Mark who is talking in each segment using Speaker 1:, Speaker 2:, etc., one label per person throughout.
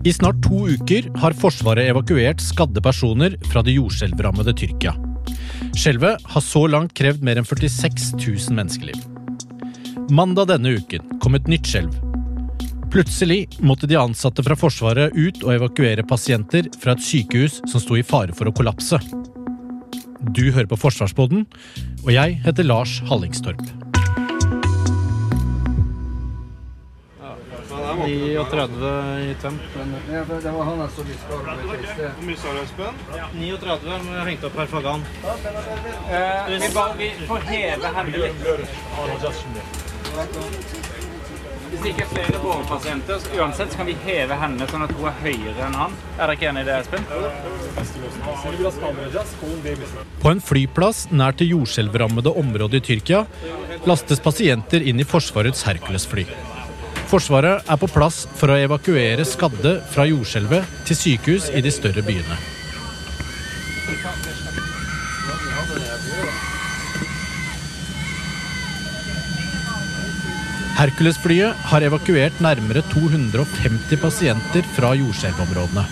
Speaker 1: I snart to uker har Forsvaret evakuert skadde personer fra det jordskjelvrammede Tyrkia. Skjelvet har så langt krevd mer enn 46 000 menneskeliv. Mandag denne uken kom et nytt skjelv. Plutselig måtte de ansatte fra Forsvaret ut og evakuere pasienter fra et sykehus som sto i fare for å kollapse. Du hører på Forsvarsboden, og jeg heter Lars Hallingstorp.
Speaker 2: 39 i temp.
Speaker 3: Ja, for det var han som vi skal
Speaker 4: Hvor mye sa du, Espen?
Speaker 2: 39 men jeg hengt opp her Fagan.
Speaker 5: Eh, vi, bare, vi får heve hendene litt. Hvis det ikke er flere bårepasienter, så uansett så kan vi heve hendene sånn at hun er høyere enn han. Er dere ikke enig i det, Espen?
Speaker 1: På en flyplass nær til jordskjelvrammede området i Tyrkia lastes pasienter inn i Forsvarets Hercules-fly. Forsvaret er på plass for å evakuere skadde fra jordskjelvet til sykehus i de større byene. Hercules-flyet har evakuert nærmere 250 pasienter fra jordskjelvområdene.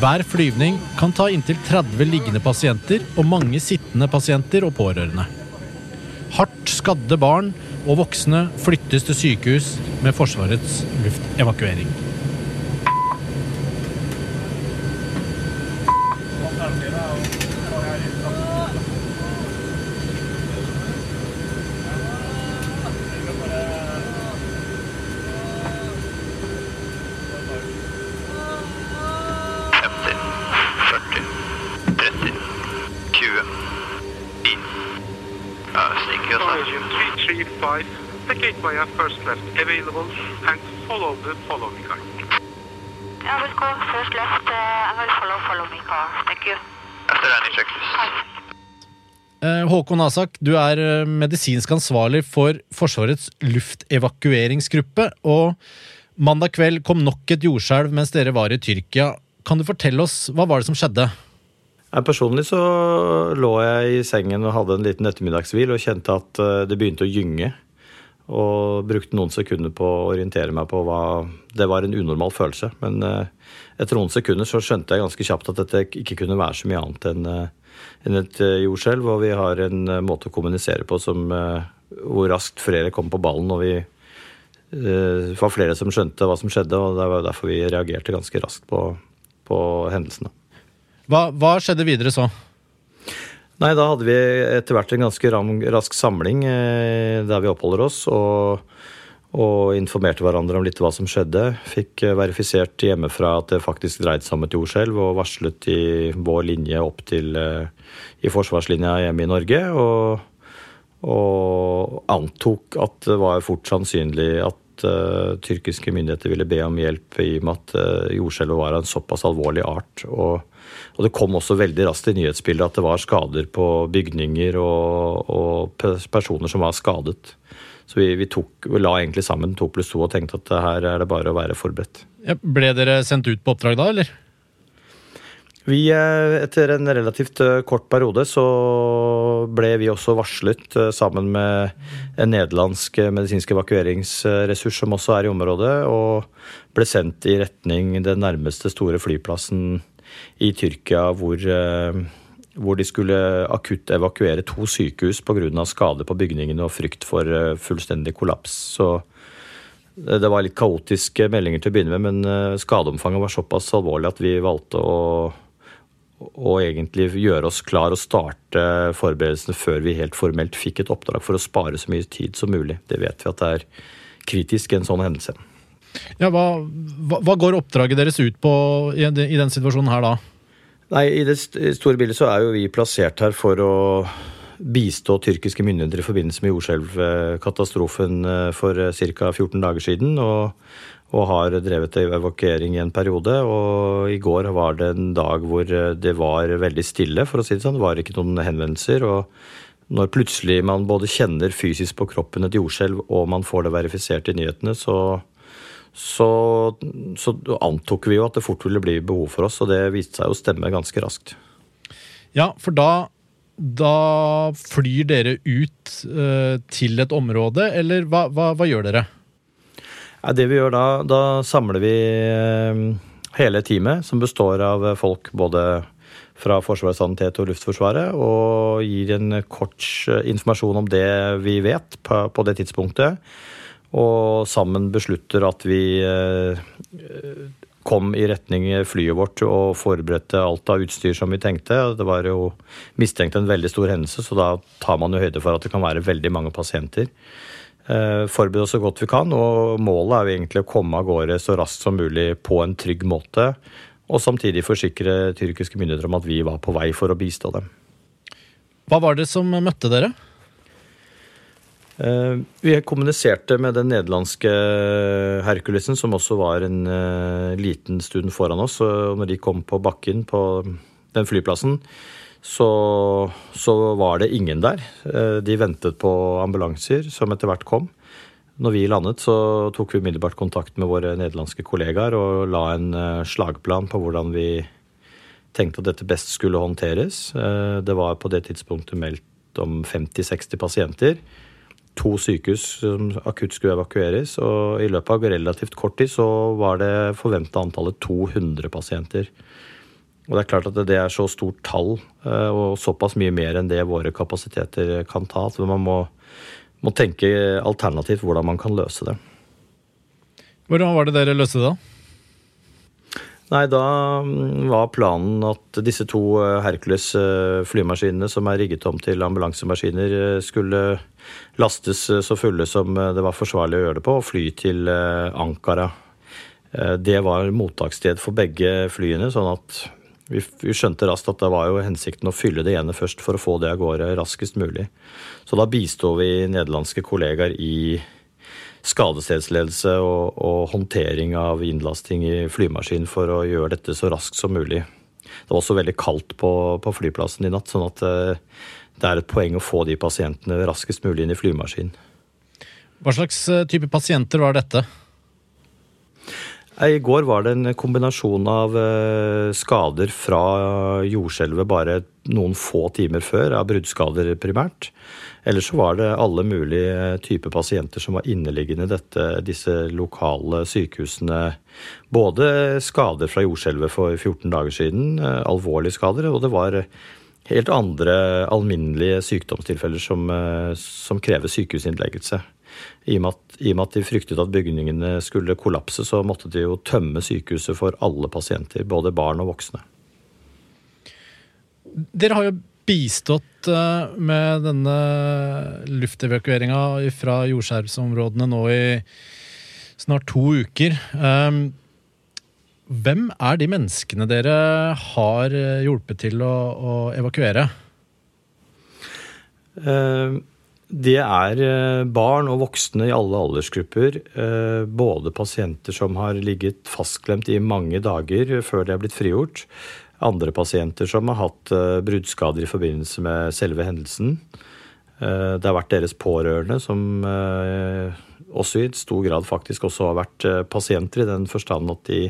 Speaker 1: Hver flyvning kan ta inntil 30 liggende pasienter og mange sittende pasienter og pårørende. Hardt skadde barn og voksne flyttes til sykehus med Forsvarets luftevakuering.
Speaker 4: 335, vacate via first left available and follow the following car.
Speaker 6: I will go first left. Uh, and will follow, follow me car. Thank you.
Speaker 1: Eh, Håkon Asak, du er eh, medisinsk ansvarlig for Forsvarets luftevakueringsgruppe. Og mandag kveld kom nok et jordskjelv mens dere var i Tyrkia. Kan du fortelle oss, hva var det som skjedde?
Speaker 7: Personlig så lå jeg i sengen og hadde en liten ettermiddagshvil og kjente at eh, det begynte å gynge. Og brukte noen sekunder på å orientere meg på hva Det var en unormal følelse. Men eh, etter noen sekunder så skjønte jeg ganske kjapt at dette ikke kunne være så mye annet enn eh, et jordskjelv. Og vi har en måte å kommunisere på som hvor raskt flere kom på ballen. Og vi det var flere som skjønte hva som skjedde, og det var derfor vi reagerte ganske raskt på, på hendelsene.
Speaker 1: Hva, hva skjedde videre så?
Speaker 7: Nei, da hadde vi etter hvert en ganske ram, rask samling eh, der vi oppholder oss, og, og, informerte hverandre om litt hva som skjedde. Fikk eh, verifisert hjemmefra at det faktisk dreide seg om et jordskjelv, og varslet i vår linje opp til eh, i forsvarslinja hjemme i Norge. Og, og antok at det var fort sannsynlig at uh, tyrkiske myndigheter ville be om hjelp i og med at uh, jordskjelvet var av en såpass alvorlig art. Og og det kom også veldig raskt i nyhetsbildet at det var skader på bygninger og, og personer som var skadet. Så vi, vi, tok, vi, la egentlig sammen to pluss to og tenkte at her er det bare å være forberedt.
Speaker 1: Ja, ble dere sendt ut på oppdrag da, eller?
Speaker 7: Vi, eh, etter en relativt eh, kort periode så ble vi også varslet eh, sammen med en nederlandsk medisinsk evakueringsressurs som også er i området, og ble sendt i retning den nærmeste store flyplassen i Tyrkia hvor, hvor de skulle akutt evakuere to sykehus pga. skade på bygningene og frykt for fullstendig kollaps. Så det var litt kaotiske meldinger til å begynne med, men skadeomfanget var såpass alvorlig at vi valgte å, å egentlig gjøre oss klar og starte forberedelsene før vi helt formelt fikk et oppdrag for å spare så mye tid som mulig. Det vet vi at det er kritisk i en sånn hendelse.
Speaker 1: Ja, hva, hva, går oppdraget deres ut på i, i den situasjonen her da?
Speaker 7: Nei, I det store bildet så er jo vi plassert her for å bistå tyrkiske myndigheter i forbindelse med jordskjelvkatastrofen eh, for eh, ca. 14 dager siden. Og, og har drevet evakuering i en periode. Og i går var det en dag hvor det var veldig stille, for å si det sånn. Det var ikke noen henvendelser. Og når plutselig man både kjenner fysisk på kroppen et jordskjelv, og man får det verifisert i nyhetene, så, så, så antok vi jo at det fort ville bli behov for oss, og det viste seg å stemme ganske raskt.
Speaker 1: Ja, for da, da flyr dere ut eh, til et område, eller hva, hva, hva gjør dere?
Speaker 7: Ja, det vi gjør da, da samler vi eh, hele teamet, som består av folk både fra Forsvarets sanitet og Luftforsvaret, og gir en kort eh, informasjon om det vi vet på, det tidspunktet. Og sammen beslutter at vi eh, kom i retning flyet vårt og forberedte alt av utstyr som vi tenkte. Det var jo mistenkt en veldig stor hendelse, så da tar man jo høyde for at det kan være veldig mange pasienter. Eh, forberede oss så godt vi kan, og målet er jo egentlig å komme av gårde så raskt som mulig på en trygg måte. Og samtidig forsikre tyrkiske myndigheter om at vi var på vei for å bistå dem.
Speaker 1: Hva var det som møtte dere?
Speaker 7: Eh, vi kommuniserte med den nederlandske Herkulesen, som også var en eh, liten stund foran oss. Og når de kom på bakken på den flyplassen, så, så, var det ingen der. Eh, de ventet på ambulanser som etter hvert kom. Når vi landet, så tok vi umiddelbart kontakt med våre nederlandske kollegaer og la en eh, slagplan på hvordan vi tenkte at dette best skulle håndteres. Eh, det var på det tidspunktet meldt om 50-60 pasienter. To sykehus som akutt skulle evakueres, og i løpet av relativt kort tid så var det forventa antallet 200 pasienter. Og det er klart at det er så stort tall eh, og såpass mye mer enn det våre kapasiteter kan ta, at man må, må tenke alternativt hvordan man kan løse det.
Speaker 1: Hvordan var det dere løste det, da?
Speaker 7: Nei, da mm, var planen at disse to eh, Hercules eh, flymaskinene som er rigget om til ambulansemaskiner, skulle lastes så fulle som det var forsvarlig å gjøre det på, og fly til Ankara. Det var mottakssted for begge flyene, sånn at vi, vi, skjønte raskt at det var jo hensikten å fylle det ene først for å få det av gårde raskest mulig. Så da bistod vi nederlandske kollegaer i skadestedsledelse og, og, håndtering av innlasting i flymaskin for å gjøre dette så raskt som mulig. Det var også veldig kaldt på, på flyplassen i natt, sånn at eh, det er et poeng å få de pasientene raskest mulig inn i flymaskin.
Speaker 1: Hva slags eh, type pasienter var dette?
Speaker 7: I går var det en kombinasjon av eh, skader fra jordskjelvet bare noen få timer før, av bruddskader primært. Eller så var det alle mulige typer pasienter som var inneliggende i dette, disse lokale sykehusene. Både skader fra jordskjelvet for 14 dager siden, eh, alvorlige skader, og det var helt andre alminnelige sykdomstilfeller som, eh, som krever sykehusinnleggelse. I og, at, I og, med at, de fryktet at bygningene skulle kollapse, så måtte de jo tømme sykehuset for alle pasienter, både barn og voksne.
Speaker 1: Dere har jo bistått eh, med denne luftevakueringa fra jordskjelvområdene nå i snart to uker. Ehm, hvem er de menneskene dere har hjulpet til å, å evakuere?
Speaker 7: Uh, det er eh, barn og voksne i alle aldersgrupper. Eh, både pasienter som har ligget fastklemt i mange dager før de er blitt frigjort. Andre pasienter som har hatt eh, bruddskader i forbindelse med selve hendelsen. Det har vært deres pårørende som også i stor grad faktisk også har vært pasienter, i den forstand at de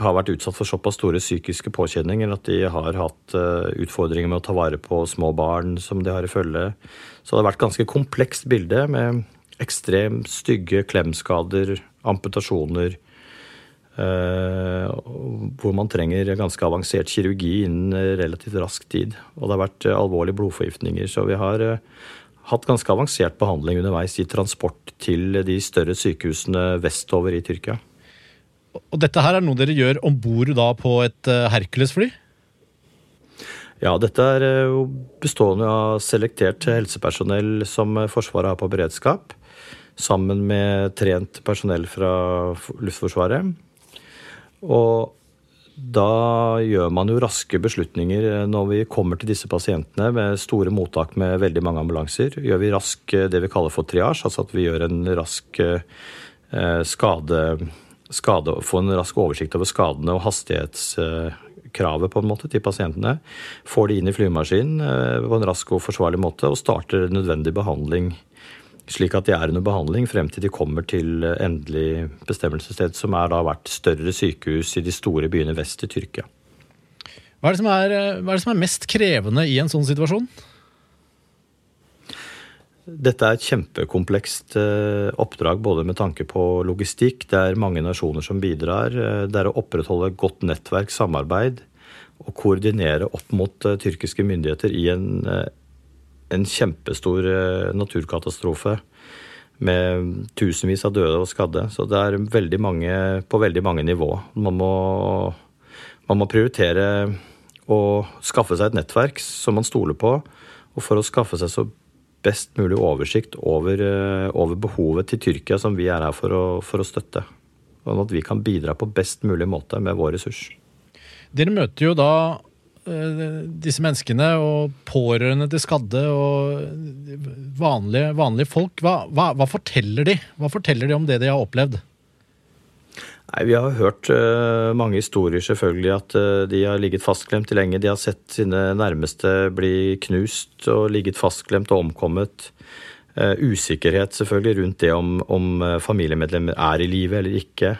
Speaker 7: har vært utsatt for såpass store psykiske påkjenninger at de har hatt eh, utfordringer med å ta vare på små barn som de har i følge. Så det har vært et ganske komplekst bilde med ekstremt stygge klemskader, amputasjoner, eh, hvor man trenger ganske avansert kirurgi innen relativt rask tid. Og det har vært eh, alvorlige blodforgiftninger. Så vi har hatt ganske avansert behandling underveis i transport til de større sykehusene vestover i Tyrkia.
Speaker 1: Og dette her er noe dere gjør om bord på et uh, Hercules-fly?
Speaker 7: Ja, dette er eh, jo bestående av selektert helsepersonell som Forsvaret har på beredskap. Sammen med trent personell fra Luftforsvaret. Og da gjør man jo raske beslutninger eh, når vi kommer til disse pasientene med store mottak med veldig mange ambulanser. Gjør vi rask det vi kaller for triasj, altså at vi gjør en rask eh, skade, skade Få en rask oversikt over skadene og hastighetskravet på en måte til pasientene. Får de inn i flymaskinen eh, på en rask og forsvarlig måte og starter nødvendig behandling slik at de er under behandling frem til de kommer til endelig bestemmelsessted, som er da hvert større sykehus i de store byene vest i Tyrkia.
Speaker 1: Hva er, er, hva er det som er mest krevende i en sånn situasjon?
Speaker 7: Dette er et kjempekomplekst eh, oppdrag både med tanke på logistikk, det er mange nasjoner som bidrar, eh, det er å opprettholde godt nettverk, samarbeid og koordinere opp mot eh, tyrkiske myndigheter i en, en kjempestor naturkatastrofe med tusenvis av døde og skadde. Så det er veldig mange, på veldig mange nivå. Man må, man må prioritere å skaffe seg et nettverk som man stoler på, og for å skaffe seg så best mulig oversikt over, eh, over, behovet til Tyrkia som vi er her for å, for å støtte. Sånn at vi kan bidra på best mulig måte med vår ressurs.
Speaker 1: Dere møter jo da eh, disse menneskene og pårørende til skadde og vanlige, vanlige folk. Hva, hva, hva, forteller de? Hva forteller de om det de har opplevd?
Speaker 7: Nei, Vi har hørt uh, mange historier, selvfølgelig, at uh, de har ligget fastklemt lenge. De har sett sine nærmeste bli knust og ligget fastklemt og omkommet. Uh, usikkerhet selvfølgelig rundt det om, om familiemedlemmer er i live eller ikke.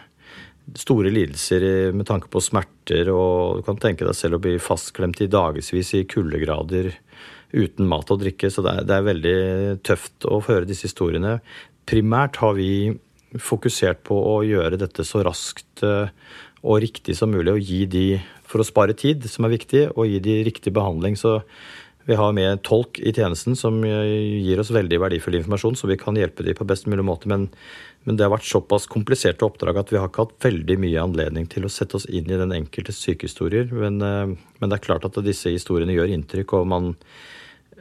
Speaker 7: Store lidelser med tanke på smerter, og du kan tenke deg selv å bli fastklemt i dagevis i kuldegrader uten mat og drikke. Så det er, det er veldig tøft å høre disse historiene. Primært har vi fokusert på å gjøre dette så raskt eh, og riktig som mulig, og gi de, for å spare tid, som er viktig, og gi de riktig behandling. Så vi har med tolk i tjenesten som eh, gir oss veldig verdifull informasjon, så vi kan hjelpe de på best mulig måte. Men, men det har vært såpass kompliserte oppdrag at vi har ikke hatt veldig mye anledning til å sette oss inn i den enkeltes sykehistorier. Men, eh, men det er klart at disse historiene gjør inntrykk, og man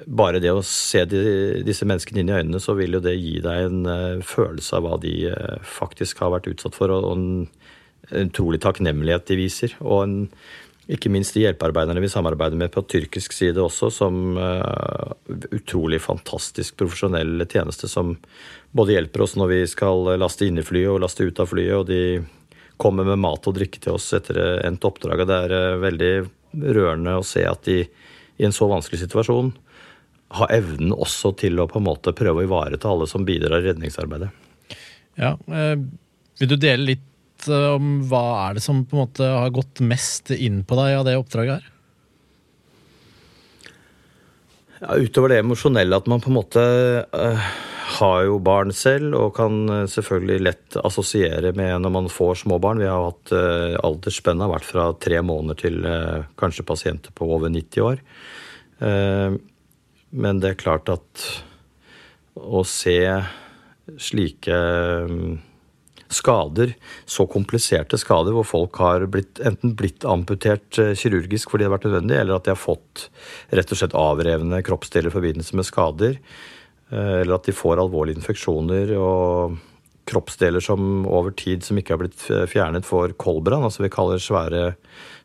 Speaker 7: bare det å se de, disse menneskene inn i øynene, så vil jo det gi deg en uh, følelse av hva de uh, faktisk har vært utsatt for, og, en, utrolig takknemlighet de viser. Og en, ikke minst de hjelpearbeiderne vi samarbeider med på tyrkisk side også, som uh, utrolig fantastisk profesjonell tjeneste som både hjelper oss når vi skal laste inn i flyet og laste ut av flyet, og de kommer med mat og drikke til oss etter endt oppdrag. Og det er veldig rørende å se at de i en så vanskelig situasjon ha evnen også til å på en måte prøve å ivareta alle som bidrar i redningsarbeidet.
Speaker 1: Ja, eh, Vil du dele litt eh, om hva er det som på en måte har gått mest inn på deg av det oppdraget her?
Speaker 7: Ja, utover det emosjonelle at man på en måte uh, har jo barn selv og kan selvfølgelig lett assosiere med når man får små barn. Vi har hatt uh, aldersspennet har vært fra tre måneder til uh, kanskje pasienter på over 90 år. Uh, men det er klart at å se slike mm, skader, så kompliserte skader, hvor folk har blitt, enten blitt amputert eh, kirurgisk fordi det har vært nødvendig, eller at de har fått rett og slett avrevne kroppsdeler i forbindelse med skader, eh, eller at de får alvorlige infeksjoner og kroppsdeler som over tid som ikke har blitt fjernet, får kolbrann. Altså vi kaller svære,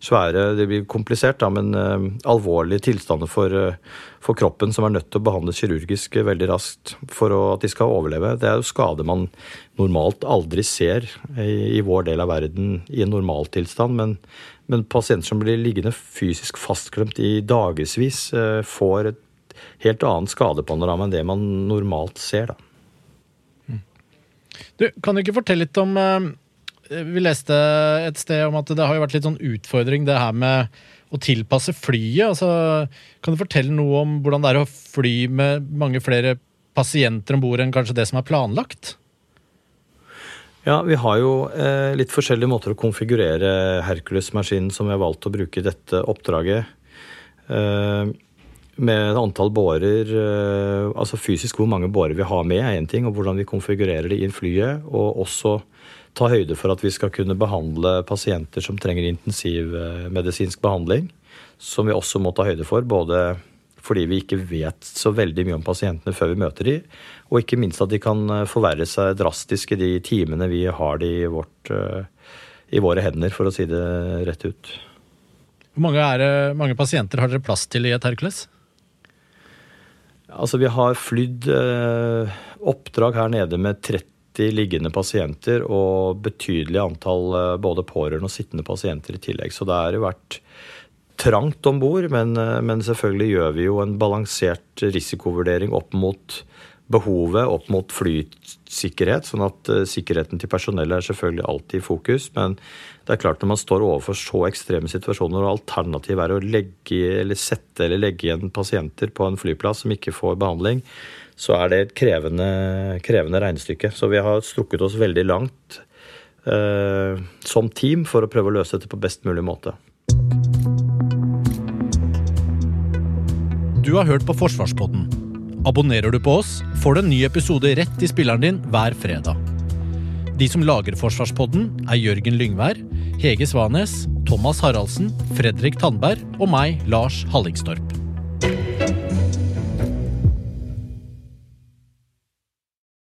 Speaker 7: svære Det blir komplisert, da, men uh, alvorlige tilstander for, uh, for, kroppen som er nødt til å behandles kirurgisk veldig raskt for å, at de skal overleve. Det er jo skader man normalt aldri ser i, i vår del av verden i en normaltilstand. Men, men pasienter som blir liggende fysisk fastklemt i dagevis, uh, får et helt annet skadepanorama enn det man normalt ser. da.
Speaker 1: Du, Kan du ikke fortelle litt om eh, Vi leste et sted om at det har jo vært litt sånn utfordring det her med å tilpasse flyet. Altså, kan du fortelle noe om hvordan det er å fly med mange flere pasienter om bord enn kanskje det som er planlagt?
Speaker 7: Ja, vi har jo eh, litt forskjellige måter å konfigurere Hercules-maskinen som vi har valgt å bruke i dette oppdraget. Eh, med antall bårer, eh, altså fysisk hvor mange bårer vi har med, er én ting, og hvordan vi konfigurerer det i flyet. Og også ta høyde for at vi skal kunne behandle pasienter som trenger intensivmedisinsk behandling. Som vi også må ta høyde for, både fordi vi ikke vet så veldig mye om pasientene før vi møter dem, og ikke minst at de kan eh, forverre seg drastisk i de timene vi har de i, eh, i våre hender, for å si det rett ut.
Speaker 1: Hvor mange, er, mange pasienter har dere plass til i et Hercules?
Speaker 7: Altså, vi har flydd eh, oppdrag her nede med 30 liggende pasienter og betydelig antall eh, både pårørende og sittende pasienter i tillegg. Så det har vært trangt om bord, men, eh, men selvfølgelig gjør vi jo en balansert risikovurdering opp mot behovet, opp mot flysikkerhet. Sånn at eh, sikkerheten til personellet er selvfølgelig alltid i fokus. Men det er klart når man står overfor så ekstreme situasjoner, og alternativet er å legge, eller sette eller legge igjen pasienter på en flyplass som ikke får behandling, så er det et krevende, krevende regnestykke. Så vi har strukket oss veldig langt eh, som team for å prøve å løse dette på best mulig måte.
Speaker 1: Du har hørt på Forsvarspodden. Abonnerer du på oss, får du en ny episode rett i spilleren din hver fredag. De som lager Forsvarspodden, er Jørgen Lyngvær, Hege Svanes, Thomas Haraldsen, Fredrik Tandberg og meg, Lars Hallingstorp.